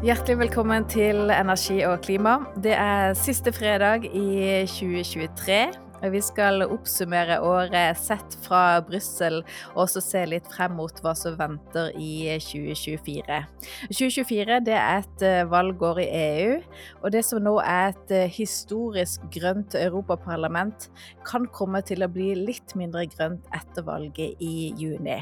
Hjertelig velkommen til Energi og klima. Det er siste fredag i 2023. Vi skal oppsummere året sett fra Brussel, og også se litt frem mot hva som venter i 2024. 2024 det er et eh, valgår i EU, og det som nå er et eh, historisk grønt europaparlament, kan komme til å bli litt mindre grønt etter valget i juni.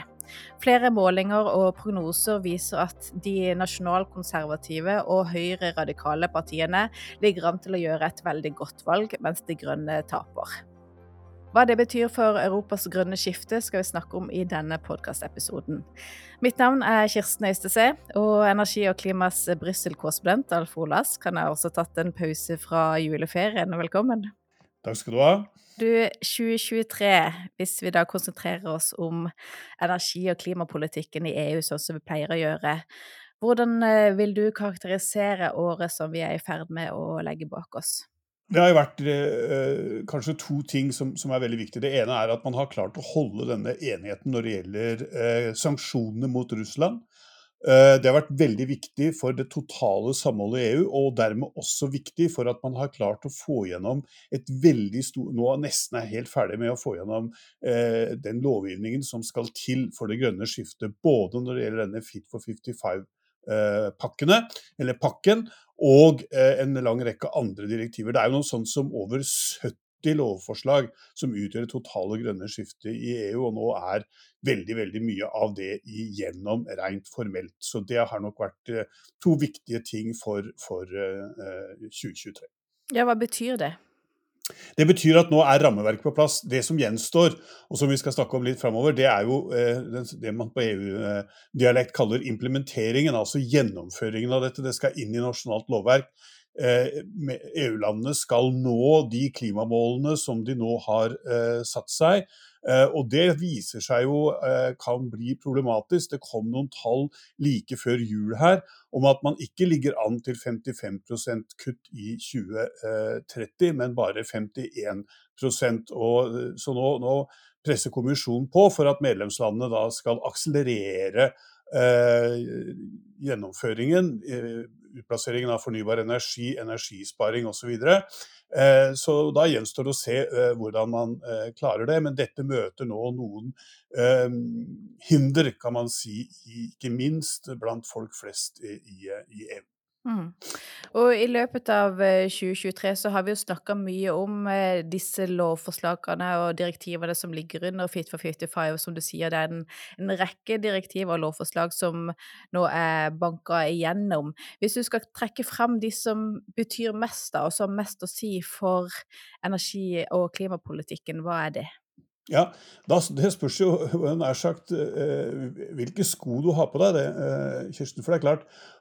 Flere målinger og prognoser viser at de nasjonalkonservative og høyreradikale partiene ligger an til å gjøre et veldig godt valg, mens De grønne taper. Hva det betyr for Europas grønne skifte, skal vi snakke om i denne podkastepisoden. Mitt navn er Kirsten Øystese, og Energi og klimas Brussel-korrespondent Alf Olas kan ha også tatt en pause fra juleferien. Velkommen. Takk skal du ha. Du, 2023, hvis vi da konsentrerer oss om energi- og klimapolitikken i EU, sånn som vi pleier å gjøre, hvordan eh, vil du karakterisere året som vi er i ferd med å legge bak oss? Det har jo vært eh, kanskje to ting som, som, er veldig viktige. Det ene er at man har klart å holde denne enigheten når det gjelder eh, sanksjonene mot Russland. Eh, det har vært veldig viktig for det totale samholdet i EU, og dermed også viktig for at man har klart å få gjennom et veldig stort Nå nesten er helt ferdig med å få gjennom eh, den lovgivningen som skal til for det grønne skiftet, både når det gjelder denne Fit for 55-pakkene, eh, eller pakken, og eh, en lang rekke andre direktiver. Det er jo noe sånt som over 70 lovforslag som utgjør det totale grønne skiftet i EU, og nå er veldig veldig mye av det igjennom rent formelt. Så det har nok vært eh, to viktige ting for, for 2023. Eh, ja, Hva betyr det? Det betyr at nå er rammeverket på plass. Det som gjenstår, og som vi skal snakke om litt framover, det er jo eh, det man på EU-dialekt kaller implementeringen, altså gjennomføringen av dette. Det skal inn i nasjonalt lovverk. EU-landene skal nå de klimamålene som de nå har satt seg. Eh, og det viser seg jo eh, kan bli problematisk. Det kom noen tall like før jul her om at man ikke ligger an til 55% kutt i 2030, men bare 51 og, eh, Så nå, nå presser kommisjonen på for at medlemslandene da skal akselerere eh, gjennomføringen, eh, utplasseringen av fornybar energi, energisparing osv. Eh, så da gjenstår det å se eh, hvordan man eh, klarer det. Men dette møter nå noen hinder, kan man si, ikke minst blant folk flest i EU. Mm. Og i løpet av 2023 så har vi jo snakka mye om disse lovforslagene og direktivene som ligger under Fit for 55, som du sier, det er en, en rekke direktiver og lovforslag som nå er banka igjennom. Hvis du skal trekke frem de som betyr mest, da, og som har mest å si for energi- og klimapolitikken, hva er det? Ja, Det spørs jo nær sagt hvilke sko du har på deg, det, Kirsten. For det er klart, Eh,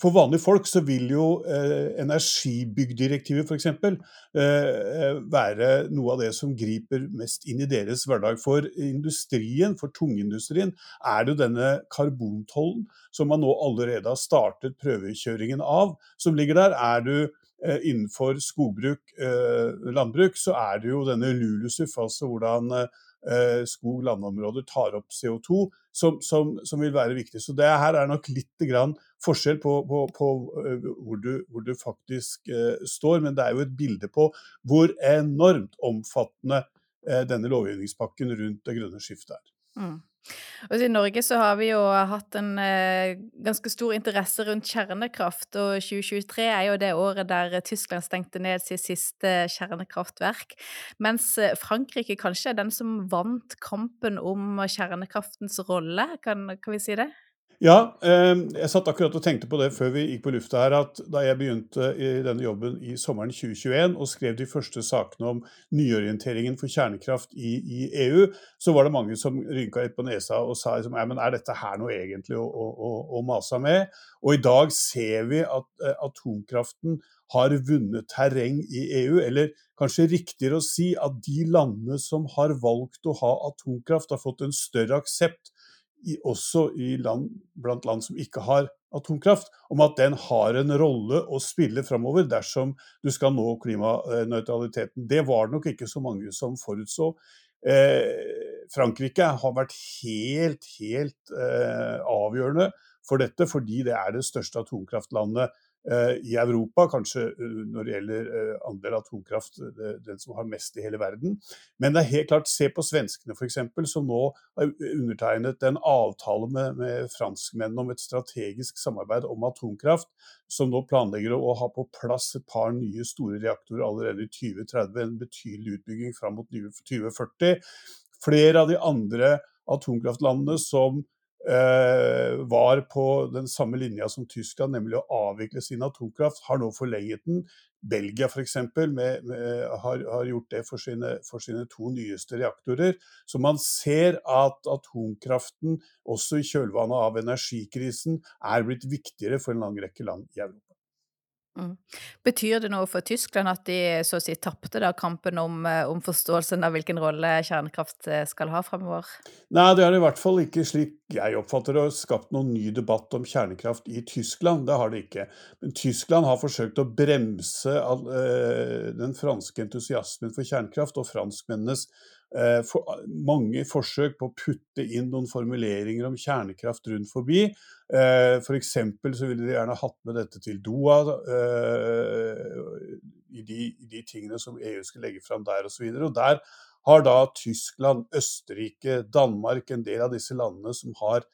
for vanlige folk så vil jo eh, energibyggdirektivet f.eks. Eh, være noe av det som griper mest inn i deres hverdag. For industrien, for tungindustrien, er det jo denne karbontollen som man nå allerede har startet prøvekjøringen av, som ligger der. Er du innenfor skogbruk, landbruk, så er det jo denne LULUSUF, altså hvordan skog, landområder tar opp CO2, som, som, som, vil være viktig. Så det her er nok litt forskjell på, på, på uh, hvor, du, hvor, du, faktisk eh, står, men det er jo et bilde på hvor enormt omfattende eh, denne lovgivningspakken rundt det grønne skiftet er. Mm. Og I Norge så har vi jo hatt en eh, ganske stor interesse rundt kjernekraft, og 2023 er jo det året der Tyskland stengte ned sitt siste kjernekraftverk. Mens Frankrike kanskje er den som vant kampen om kjernekraftens rolle, kan, kan vi si det? Ja, ehm, jeg satt akkurat og tenkte på det før vi gikk på lufta her, at da jeg begynte i denne jobben i sommeren 2021 og skrev de første sakene om nyorienteringen for kjernekraft i, i EU, så var det mange som rynka litt på nesa og sa liksom, men er dette her noe egentlig å, å, å mase med? Og i dag ser vi at uh, atomkraften har vunnet terreng i EU, eller kanskje riktigere å si at de landene som har valgt å ha atomkraft, har fått en større aksept i, også i land, blant land som ikke har atomkraft, om at den har en rolle å spille framover dersom du skal nå klimanøytraliteten. Det var det nok ikke så mange som forutså. Eh, Frankrike har vært helt, helt avgjørende for dette, fordi det er det største atomkraftlandet Eh, i Europa, kanskje eh, når det gjelder eh, andel atomkraft, den som har mest i hele verden. Men det er helt klart, se på svenskene f.eks., som nå har undertegnet en avtale med, med franskmennene om et strategisk samarbeid om atomkraft, som nå planlegger å ha på plass et par nye store reaktorer allerede i 2030. En betydelig utbygging fram mot 2040. Flere av de andre atomkraftlandene som Eh, var på den samme linja som Tyskland, nemlig å avvikle sin atomkraft, har nå forlenget den. Belgia f.eks. Har, har gjort det for sine, for sine, to nyeste reaktorer. Så man ser at atomkraften, også i kjølvannet av energikrisen, er blitt viktigere for en lang rekke land i Europa. Mm. Betyr det noe for Tyskland at de så å si tapte kampen om, eh, om, forståelsen av hvilken rolle kjernekraft eh, skal ha fremover? Nei, det har i hvert fall ikke, slik jeg oppfatter det, skapt noen ny debatt om kjernekraft i Tyskland. Det har det ikke. Men Tyskland har forsøkt å bremse all, øh, den franske entusiasmen for kjernekraft og franskmennenes for, mange forsøk på å putte inn noen formuleringer om kjernekraft rundt forbi. Eh, F.eks. så ville de gjerne hatt med dette til Doha, eh, i, de, i de tingene som EU skal legge fram der osv. Og, så og der har da Tyskland, Østerrike, Danmark, en del av disse landene som har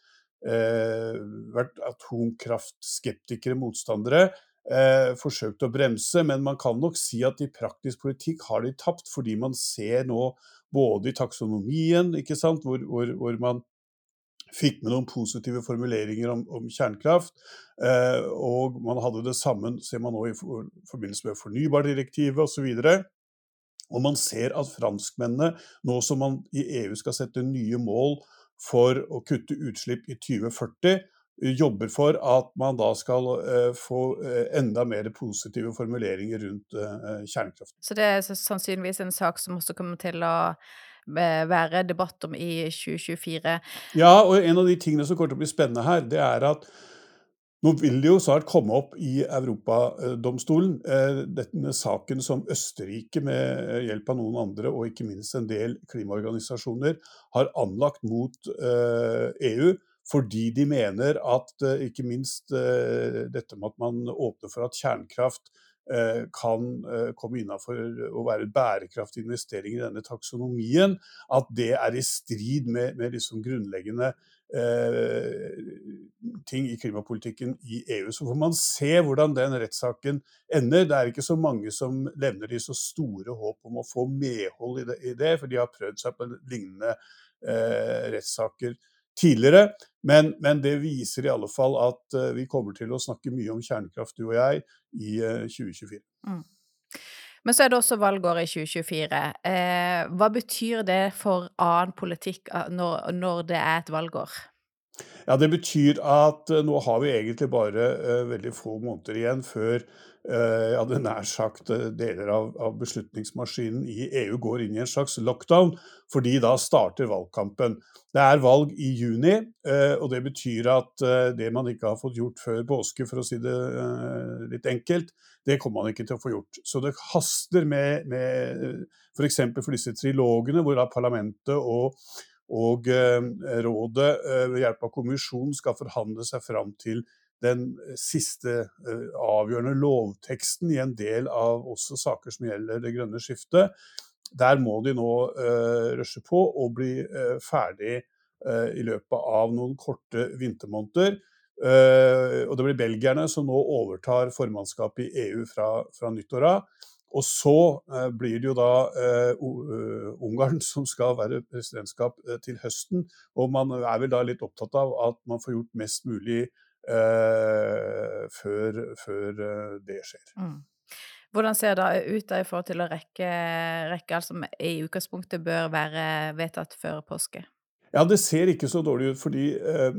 eh, vært atomkraftskeptikere, motstandere, eh, forsøkt å bremse. Men man kan nok si at i praktisk politikk har de tapt, fordi man ser nå både i taksonomien, hvor, hvor, hvor man fikk med noen positive formuleringer om, om kjernekraft. Eh, og man hadde det sammen, ser man nå i for, forbindelse med fornybardirektivet osv. Og man ser at franskmennene, nå som man i EU skal sette nye mål for å kutte utslipp i 2040, jobber for at man da skal uh, få uh, enda mer positive formuleringer rundt uh, kjernekraft. Så det er sannsynligvis en sak som også kommer til å være debatt om i 2024. Ja, og en av de tingene som kommer til å bli spennende her, det er at nå vil det jo snart komme opp i Europadomstolen eh, denne saken som Østerrike med hjelp av noen andre, og ikke minst en del klimaorganisasjoner, har anlagt mot EU. Fordi de mener at ikke minst dette med at man åpner for at kjernekraft Eh, kan eh, komme innafor å være bærekraftig investering i denne taksonomien, at det er i strid med, med liksom grunnleggende eh, ting i klimapolitikken i EU. Så får man se hvordan den rettssaken ender. Det er ikke så mange som levner de så store håp om å få medhold i det, i det for de har prøvd seg på lignende eh, rettssaker tidligere. Men, men, det viser i alle fall at uh, vi kommer til å snakke mye om kjernekraft, du og jeg, i uh, eh, 2024. Mm. Men så er det også valgåret i 2024. Eh, hva betyr det for annen politikk når, når det er et valgår? Ja, Det betyr at uh, nå har vi egentlig bare veldig få måneder igjen før jeg hadde nær sagt deler av, av, beslutningsmaskinen i EU går inn i en slags lockdown, fordi da starter valgkampen. Det er valg i juni, eh, og det betyr at eh, det man ikke har fått gjort før påske, for å si det eh, litt enkelt, det kommer man ikke til å få gjort. Så det haster med, med f.eks. For disse trilogene, hvor da parlamentet og, og rådet ved hjelp av kommisjonen skal forhandle seg fram til den siste avgjørende lovteksten i en del av også saker som gjelder det grønne skiftet. Der må de nå uh, rushe på og bli uh, ferdig uh, i løpet av noen korte vintermåneder. og det blir belgierne som nå overtar formannskapet i EU fra, fra nyttår av. Og så blir det jo da Ungarn som skal være presidentskap til høsten. Og man er vel da litt opptatt av at man får gjort mest mulig før, før det skjer. Mm. Hvordan ser det ut i forhold til å rekke, rekke alt som i utgangspunktet bør være vedtatt før påske? Ja, Det ser ikke så dårlig ut, fordi eh,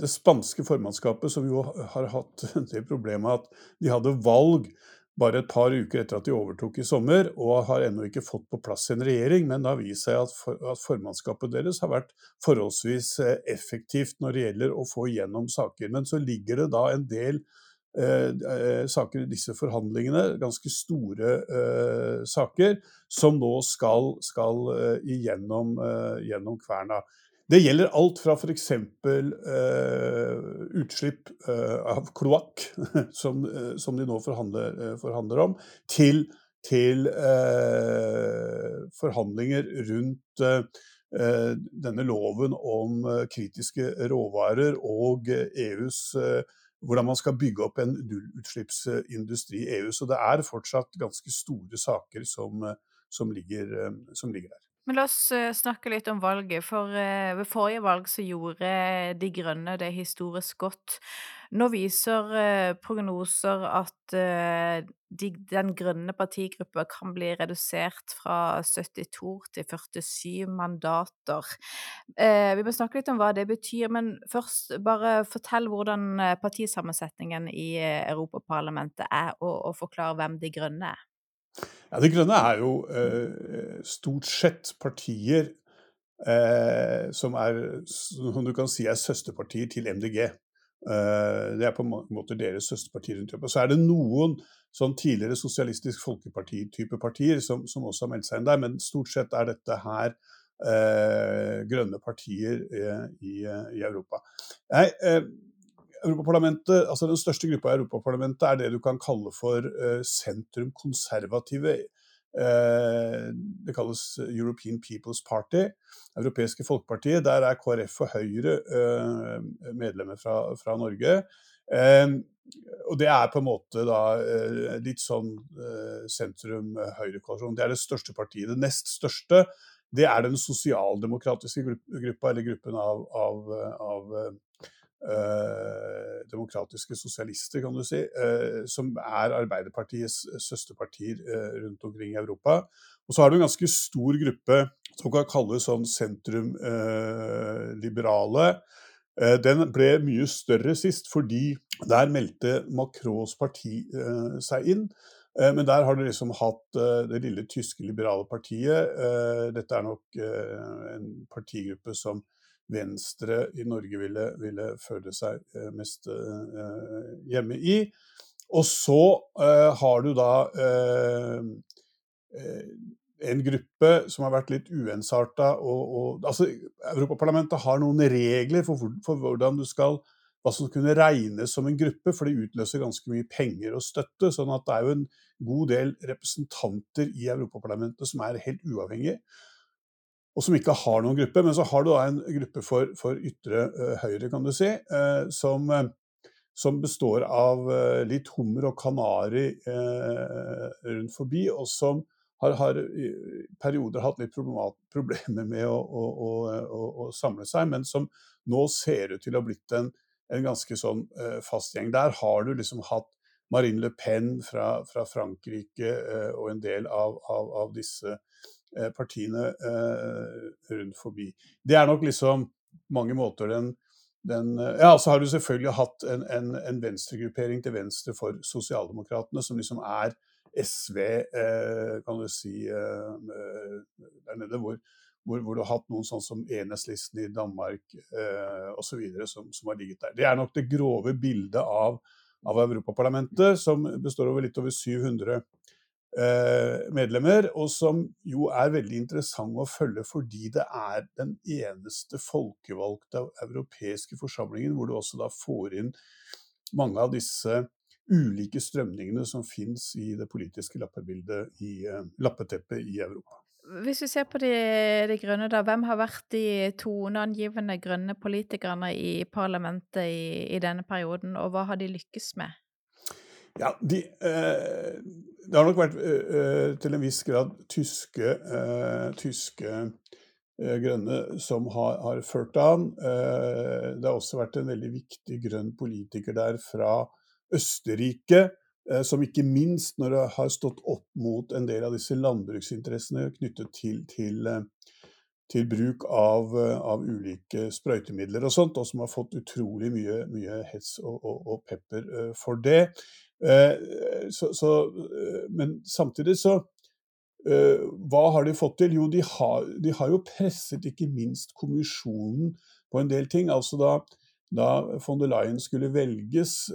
det spanske formannskapet, som jo har hatt det problemet at de hadde valg bare et par uker etter at de overtok i sommer, og har ennå ikke fått på plass en regjering. Men det har vist seg at, for, at formannskapet deres har vært forholdsvis eh, effektivt når det gjelder å få igjennom saker. Men så ligger det da en del eh, saker i disse forhandlingene, ganske store eh, saker, som nå skal, skal igjennom, gjennom kverna. Det gjelder alt fra f.eks. Uh, utslipp uh, av kloakk, som, uh, som, de nå forhandler, uh, forhandler om, til, til forhandlinger rundt denne loven om kritiske råvarer og EUs hvordan man skal bygge opp en nullutslippsindustri i EU. Så det er fortsatt ganske store saker som, som, ligger, som ligger der. Men la oss eh, snakke litt om valget, for eh, ved forrige valg så gjorde De Grønne det historisk godt. Nå viser eh, prognoser at de, den grønne partigruppa kan bli redusert fra 72 til 47 mandater. Vi må snakke litt om hva det betyr, men først bare fortell hvordan partisammensetningen i Europaparlamentet er, og, og forklar hvem De Grønne er. Ja, De Grønne er jo eh, stort sett partier eh, som er, som du kan si er søsterpartier til MDG. Eh, det er på en måte deres søsterpartier rundt om. Så er det noen sånn tidligere Sosialistisk Folkeparti-type partier som, som, også har meldt seg inn der, men stort sett er dette her eh, grønne partier eh, i, i, Europa. Nei, eh, Europaparlamentet, altså Den største gruppa i Europaparlamentet er det du kan kalle for uh, sentrum-konservative. Uh, det kalles European People's Party, Europeiske Folkepartiet. Der er KrF og Høyre uh, medlemmer fra, fra Norge. og det er på en måte da litt sånn sentrum-høyre-koalisjon. Det er det største partiet. Det nest største det er den sosialdemokratiske gruppa, eller gruppen av, av, av eh, demokratiske sosialister, kan du si, eh, som er Arbeiderpartiets søsterpartier eh, rundt omkring i Europa. Og så har du en ganske stor gruppe som kan kalles sånn sentrum-liberale. Eh, den ble mye større sist, fordi der meldte Macrons parti eh, seg inn. Eh, men der har du liksom hatt det lille tyske liberale partiet. Dette er nok en partigruppe som Venstre i Norge ville, ville føle seg eh, mest eh, hjemme i. Og så eh, har du da en gruppe som har vært litt uensarta. Altså, Europaparlamentet har noen regler for, for hvordan du skal hva som kunne regnes som en gruppe, for det utløser ganske mye penger og støtte. sånn at det er jo en god del representanter i Europaparlamentet som er helt uavhengige og som ikke har noen gruppe. Men så har du da en gruppe for, for ytre uh, høyre, kan du si, uh, som, uh, som, består av litt hummer og kanari rundt forbi, og som har, har, i perioder hatt litt problemer med å, å, å, å, samle seg, men som nå ser ut til å ha blitt en, en ganske sånn fast gjeng. Der har du liksom hatt Marine Le Pen fra, fra Frankrike og en del av, av, av disse partiene eh, rundt forbi. Det er nok liksom mange måter den, den eh, Ja, så har du selvfølgelig hatt en, en, en venstregruppering til venstre for Sosialdemokratene, som liksom er SV, kan du si, der nede, hvor, hvor, hvor, du har hatt noen sånn som Enhetslisten i Danmark eh, osv. Som, som har ligget der. Det er nok det grove bildet av, av Europaparlamentet, som består over litt over 700 Eh, medlemmer, og som jo er veldig interessant å følge fordi det er den eneste folkevalgte europeiske forsamlingen hvor du også da får inn mange av disse ulike strømningene som fins i det politiske lappebildet i uh, lappeteppet i Europa. Hvis vi ser på de, de, grønne, da. Hvem har vært de toneangivende grønne politikerne i parlamentet i, i denne perioden, og hva har de lykkes med? Ja, de, eh, Det har nok vært eh, eh til en viss grad tyske, eh, tyske eh, grønne som har, har ført an. Eh, det har også vært en veldig viktig grønn politiker der fra Østerrike. Som ikke minst når det har stått opp mot en del av disse landbruksinteressene knyttet til, til til bruk av, av, ulike sprøytemidler og sånt, og som har fått utrolig mye, mye hets og, og, og pepper for det. Eh, så, så, eh, men samtidig så eh, Hva har de fått til? Jo, de har, de har, jo presset ikke minst kommisjonen på en del ting. Altså da da von der Leyen skulle velges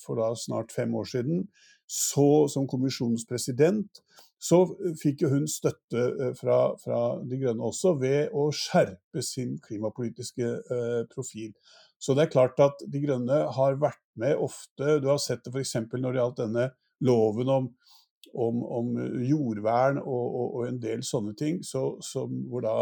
for da snart fem år siden, så som kommisjonens president, så fikk jo hun støtte fra, fra De grønne også ved å skjerpe sin klimapolitiske profil. Så det er klart at De grønne har vært med ofte. Du har sett det f.eks. når det gjaldt denne loven om, om, om jordvern og, og, og, en del sånne ting, så, som, hvor da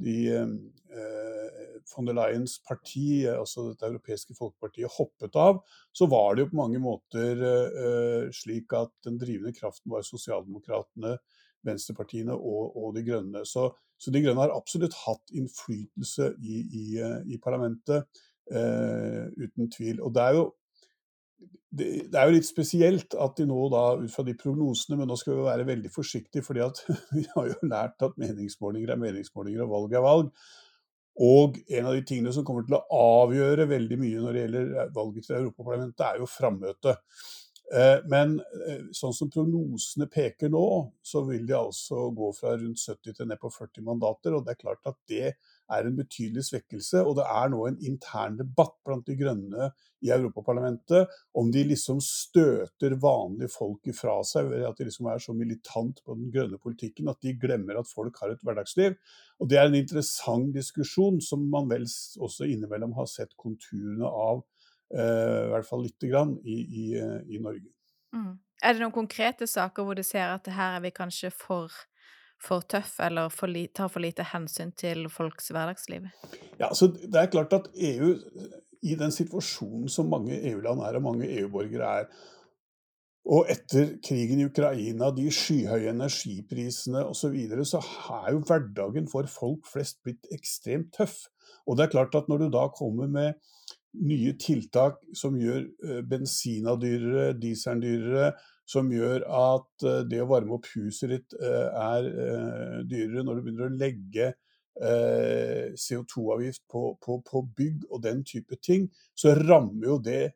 de eh, von der Leyens parti, altså dette europeiske folkepartiet, hoppet av, så var det jo på mange måter eh, slik at den drivende kraften var sosialdemokratene, venstrepartiene og, og De grønne. Så, så, De grønne har absolutt hatt innflytelse i, i, i parlamentet. Eh, uten tvil. Og det er jo det, er jo litt spesielt at de nå da, ut fra de prognosene, men nå skal vi være veldig forsiktige, fordi at vi har jo lært at meningsmålinger er meningsmålinger og valg er valg. Og en av de tingene som kommer til å avgjøre veldig mye når det gjelder valget til Europaparlamentet, er jo frammøtet. Eh, men eh, sånn som prognosene peker nå, så vil de altså gå fra rundt 70 til ned på 40 mandater. Og det er klart at det er en betydelig svekkelse. Og det er nå en intern debatt blant de grønne i Europaparlamentet om de liksom støter vanlige folk ifra seg ved at de liksom er så militant på den grønne politikken at de glemmer at folk har et hverdagsliv. Og det er en interessant diskusjon som man vel også innimellom har sett konturene av, eh, i hvert fall lite grann, i, i, eh, i Norge. Mm. Er det noen konkrete saker hvor du ser at her er vi kanskje for for tøff eller for tar for lite hensyn til folks hverdagsliv? Ja, så Det er klart at EU, i den situasjonen som mange EU-land er og mange EU-borgere er, og etter krigen i Ukraina, de skyhøye energiprisene osv., så, videre, så er jo hverdagen for folk flest blitt ekstremt tøff. Og det er klart at når du da kommer med nye tiltak som gjør eh, bensina dyrere, dieselen dyrere, som gjør at eh, det å varme opp huset ditt eh, er eh, dyrere når du begynner å legge CO2-avgift på, på, på, bygg og den type ting, så rammer jo det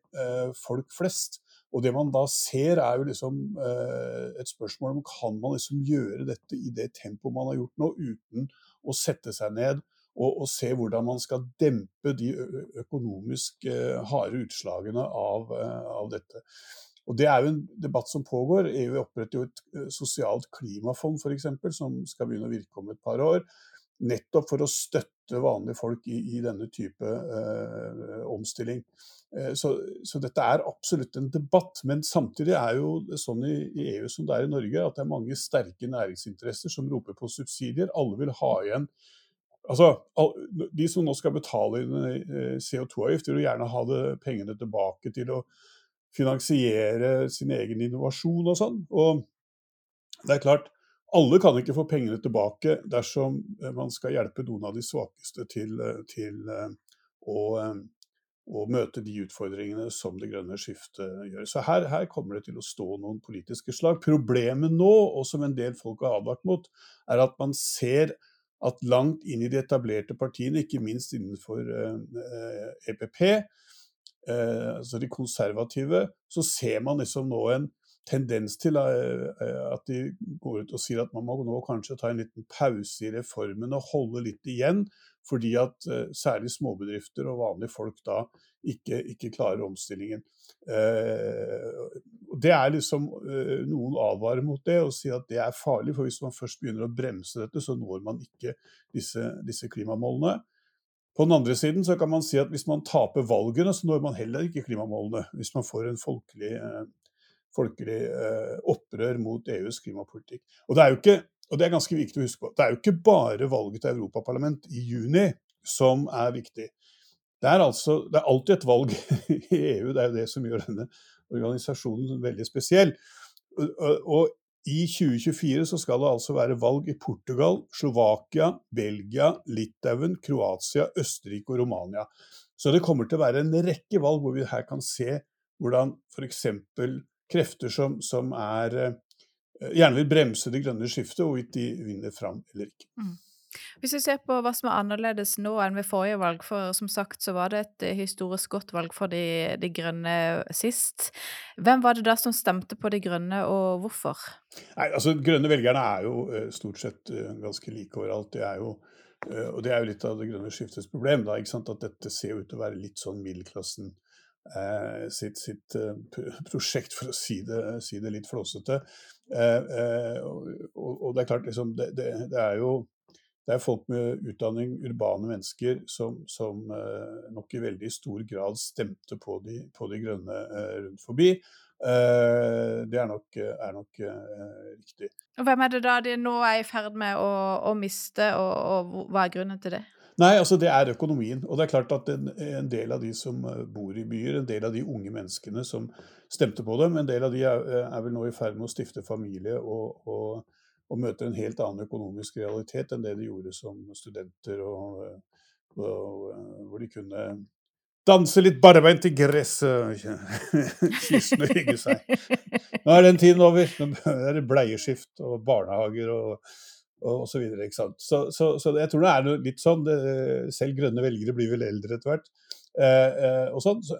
folk flest. Og det man da ser, er jo liksom et spørsmål om kan man liksom gjøre dette i det tempoet man har gjort nå, uten å sette seg ned og, og se hvordan man skal dempe de økonomisk harde utslagene av, av dette. Og Det er jo en debatt som pågår. EU oppretter jo et eh, sosialt klimafond f.eks., som skal begynne å virke om et par år. Nettopp for å støtte vanlige folk i, i denne type eh, omstilling. Eh, så, så, dette er absolutt en debatt. Men samtidig er jo sånn i, i, EU som det er i Norge, at det er mange sterke næringsinteresser som roper på subsidier. Alle vil ha igjen Altså, De som nå skal betale CO2-avgift, vil jo gjerne ha det, pengene tilbake til å finansiere sin egen innovasjon og sånn. Og det er klart, alle kan ikke få pengene tilbake dersom eh, man skal hjelpe noen av de svakeste til, eh, til eh, å, å, møte de utfordringene som det grønne skiftet gjør. Så her, her, kommer det til å stå noen politiske slag. Problemet nå, og som en del folk har advart mot, er at man ser at langt inn i de etablerte partiene, ikke minst innenfor EPP, eh, altså de konservative, så ser man liksom nå en tendens til eh, at de går ut og sier at man må nå kanskje ta en liten pause i reformen og holde litt igjen, fordi at eh, særlig småbedrifter og vanlige folk da ikke, ikke klarer omstillingen. Eh, det er liksom eh, Noen advarer mot det og sier at det er farlig, for hvis man først begynner å bremse dette, så når man ikke disse, disse klimamålene. På den andre siden så kan man si at hvis man taper valgene, så når man heller ikke klimamålene. Hvis man får en folkelig, eh, folkelig eh, opprør mot EUs klimapolitikk. Og det, er jo ikke, og det er ganske viktig å huske på, det er jo ikke bare valget til Europaparlament i juni som er viktig. Det er, altså, det er alltid et valg i EU, det er jo det som gjør denne organisasjonen veldig spesiell. Og, og i 2024 så skal det altså være valg i Portugal, Slovakia, Belgia, Litauen, Kroatia, Østerrike og Romania. Så det kommer til å være en rekke valg hvor vi her kan se hvordan f.eks. krefter som, som er, eh, gjerne vil bremse det grønne skiftet, hvorvidt de vinner fram eller ikke. Mm. Hvis vi ser på hva som er annerledes nå enn ved forrige valg, for som sagt så var det et eh, historisk godt valg for de, de grønne sist. Hvem var det da som stemte på De grønne, og hvorfor? Nei, altså Grønne velgerne er jo uh, stort sett uh, ganske like overalt. De er jo Eh, og det er jo litt av det grønne skiftets problem, da, at dette ser ut til å være litt sånn middelklassen eh, sitt, sitt uh, prosjekt, for å si det, si det litt flåsete. Eh, eh, og, og, det er klart, liksom, det, det, det, er jo det er folk med utdanning, urbane mennesker, som, som nok i veldig stor grad stemte på de, på de grønne rundt forbi. det er nok, er nok riktig. Og Hvem er det da de nå er i ferd med å, å miste, og, og, hva er grunnen til det? Nei, altså Det er økonomien. Og det er klart at en, en, del av de som eh, bor i byer, en del av de unge menneskene som stemte på dem, en del av de er, er vel nå i ferd med å stifte familie og, og, og, møter en helt annen økonomisk realitet enn det de gjorde som studenter, og, hvor de kunne danse litt barbeint i gresset, kysse og hygge seg. Nå er den tiden over. Nå er det bleieskift og barnehager og, og, og så videre. Ikke sant? Så, så, så, jeg tror det er litt sånn. Det, selv grønne velgere blir vel eldre etter hvert. Eh, eh, og sånn. Så,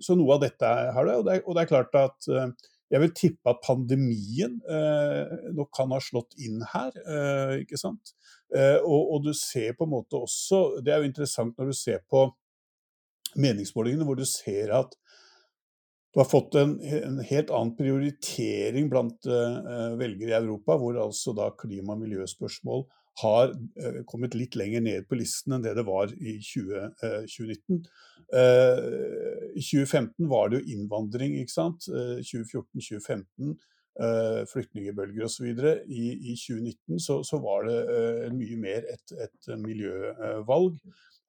så, noe av dette har det. Og det, og det er klart at eh, jeg vil tippe at pandemien eh, nok kan ha slått inn her, eh, ikke sant. Eh, og, og, du ser på en måte også Det er jo interessant når du ser på meningsmålingene hvor du ser at du har fått en, en helt annen prioritering blant uh, velgere i Europa, hvor altså da klima- og miljøspørsmål har uh, kommet litt lenger ned på listen enn det det var i 20, uh, 2019. I 2015 var det jo innvandring, ikke sant. 2014-2015 flyktningbølger osv. I, I 2019 så, så var det mye mer et, et miljøvalg.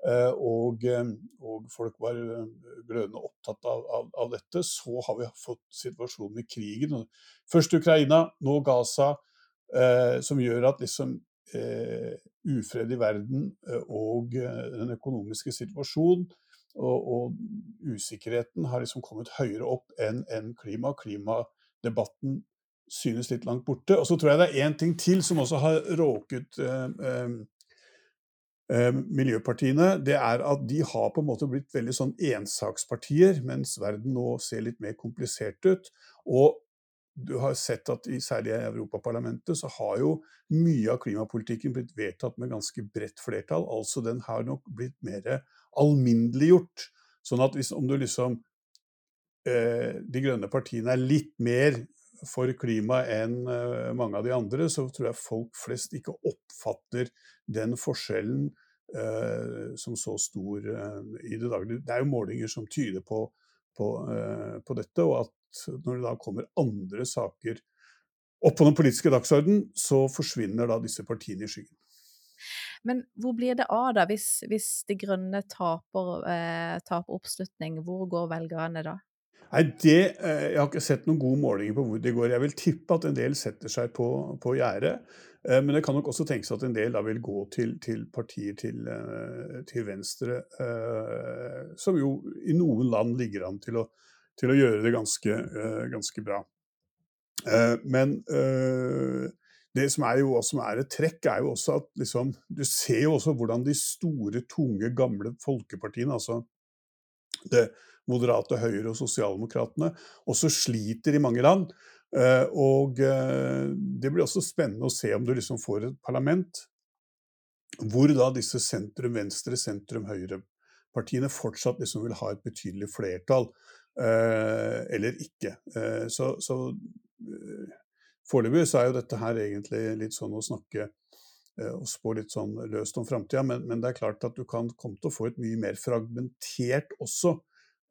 Uh, og, eh, og, folk var eh, glødende opptatt av, av, av, dette. Så har vi fått situasjonen med krigen. Først Ukraina, nå Gaza, Uh, som gjør at liksom eh, ufred i verden og den økonomiske situasjonen og, og, usikkerheten har liksom kommet høyere opp enn en klima. Klimadebatten synes litt langt borte. Og så tror jeg det er én ting til som også har råket eh, Eh, miljøpartiene, det er at de har på en måte blitt veldig sånn ensakspartier, mens verden nå ser litt mer komplisert ut. Og du har sett at særlig i Europaparlamentet så har jo mye av klimapolitikken blitt vedtatt med ganske bredt flertall. Altså den har nok blitt mer alminneliggjort. Sånn at hvis, om du liksom eh, De grønne partiene er litt mer for klima enn eh, mange av de andre, så tror jeg folk flest ikke oppfatter den forskjellen eh, som så stor eh, i det daglige. Det er jo målinger som tyder på, på, eh, på, dette, og at når det da kommer andre saker opp på den politiske dagsorden, så forsvinner da disse partiene i skyggen. Men hvor blir det av da, hvis, hvis De grønne taper, eh, taper oppslutning? Hvor går velgerne da? Nei, det, eh, Jeg har ikke sett noen gode målinger på hvor det går. Jeg vil tippe at en del setter seg på, på gjerdet. Eh, men det kan nok også tenkes at en del da vil gå til, til partier til, eh, til, venstre, som jo i noen land ligger an til å, til å gjøre det ganske, ganske bra. Men det som er, jo, som er et trekk, er jo også at liksom, du ser jo også hvordan de store, tunge, gamle folkepartiene, altså det moderate Høyre og Sosialdemokratene, også sliter i mange land. Eh, og eh, det blir også spennende å se om du liksom får et parlament hvor da disse sentrum-venstre, sentrum-høyre-partiene fortsatt liksom vil ha et betydelig flertall, eh, eller ikke. Så, så foreløpig så er jo dette her egentlig litt sånn å snakke og spå litt sånn løst om framtida, men, men, det er klart at du kan komme til å få et mye mer fragmentert også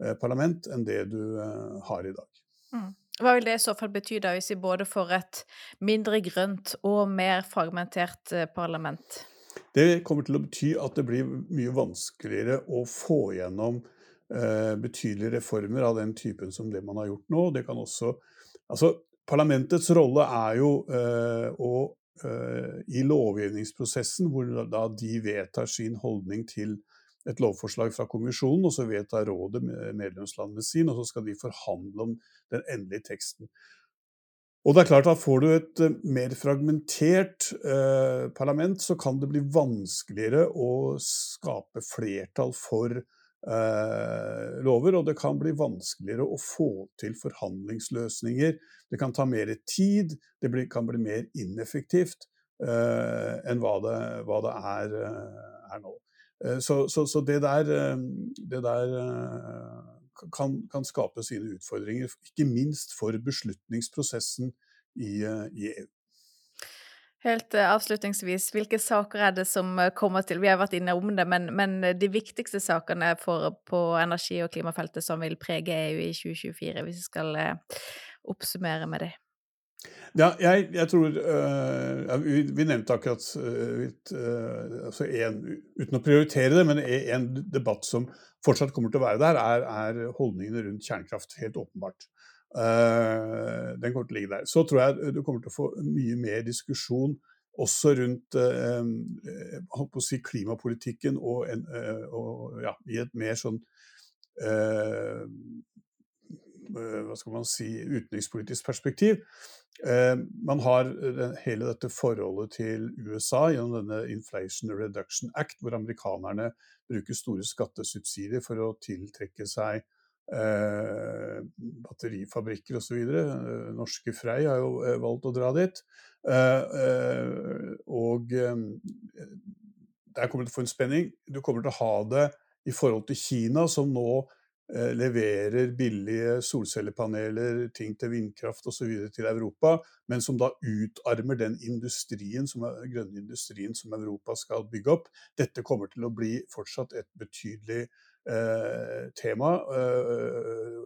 Eh, parlament enn det du eh, har i dag. Mm. Hva vil det i så fall bety da, hvis vi både får et mindre grønt og mer fragmentert eh, parlament? Det kommer til å bety at det blir mye vanskeligere å få gjennom eh, betydelige reformer av den typen som det man har gjort nå. Det kan også Altså, parlamentets rolle er jo eh, å eh, i lovgivningsprosessen, hvor da de vedtar sin holdning til et lovforslag fra kommisjonen, og så vedtar rådet medlemslandene sin, og så skal de forhandle om den endelige teksten. Og det er klart at Får du et mer fragmentert eh, parlament, så kan det bli vanskeligere å skape flertall for uh, lover, og det kan bli vanskeligere å få til forhandlingsløsninger. Det kan ta mer tid, det blir, kan bli mer ineffektivt. enn hva det, hva det er, er, nå. Så, så, så, det der, det der kan, kan, skape sine utfordringer, ikke minst for beslutningsprosessen i, i EU. Helt uh, avslutningsvis, hvilke saker er det som eh, kommer til Vi har vært inne om det, men, men de viktigste sakene for, på energi- og klimafeltet som vil prege EU i 2024, hvis vi skal oppsummere med det? Ja, jeg, jeg tror uh, vi, vi, nevnte akkurat altså en, Uten å prioritere det, men en debatt som fortsatt kommer til å være der, er, er holdningene rundt kjernekraft. Helt åpenbart. Uh, den kommer til å ligge der. Så tror jeg du kommer til å få mye mer diskusjon også rundt uh, si klimapolitikken og, en, uh, og ja, i et mer sånn hva skal man si, utenrikspolitisk perspektiv. Man har hele dette forholdet til USA gjennom denne Inflation Reduction Act, hvor amerikanerne bruker store skattesubsidier for å tiltrekke seg eh, batterifabrikker osv. Eh, norske Frei har jo eh, valgt å dra dit. Eh, og der kommer du til å få en spenning. Du kommer til å ha det i forhold til Kina, som nå leverer billige solcellepaneler, ting til vindkraft osv. til Europa, men som da utarmer den industrien som grønne industrien som Europa skal bygge opp. Dette kommer til å bli fortsatt et betydelig Eh, tema. Eh,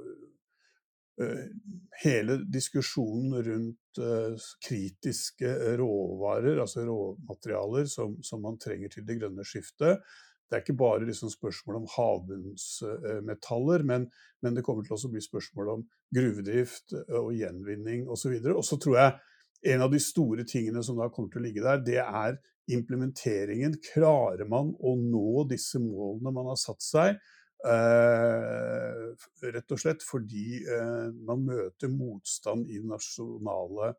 eh, hele diskusjonen rundt kritiske råvarer, altså råmaterialer som, som, man trenger til det grønne skiftet. Det er ikke bare liksom spørsmål om havbunnsmetaller, men, men, det kommer til å bli spørsmål om gruvedrift og gjenvinning osv. Og så tror jeg en av de store tingene som da kommer til å ligge der, det er implementeringen. Klarer man å nå disse målene man har satt seg? Eh, rett og slett fordi eh, man møter motstand i den nasjonale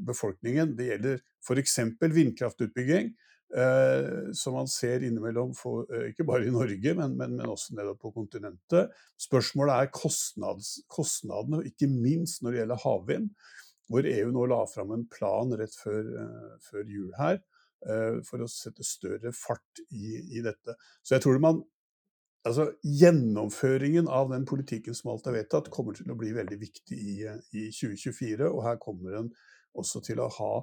befolkningen. Det gjelder f.eks. vindkraftutbygging. Eh, som man ser innimellom, for, eh, ikke bare i Norge, men, men, men også nedover på kontinentet. Spørsmålet er kostnadene, ikke minst når det gjelder havvind. Hvor EU nå la fram en plan rett før, uh, før jul her uh, for å sette større fart i, i, dette. Så jeg tror man altså, Gjennomføringen av den politikken som alt er vedtatt, kommer til å bli veldig viktig i, i 2024. Og her kommer den også til å ha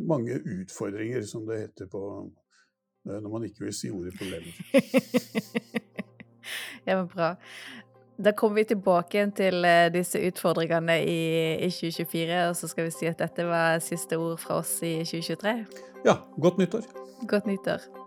mange utfordringer, som det heter på uh, når man ikke vil si ordet problemer. ja, men bra. Da kommer vi tilbake igjen til uh, disse utfordringene i, i, 2024, og så skal vi si at dette var siste ord fra oss i 2023. Ja. Godt nyttår. Godt nyttår.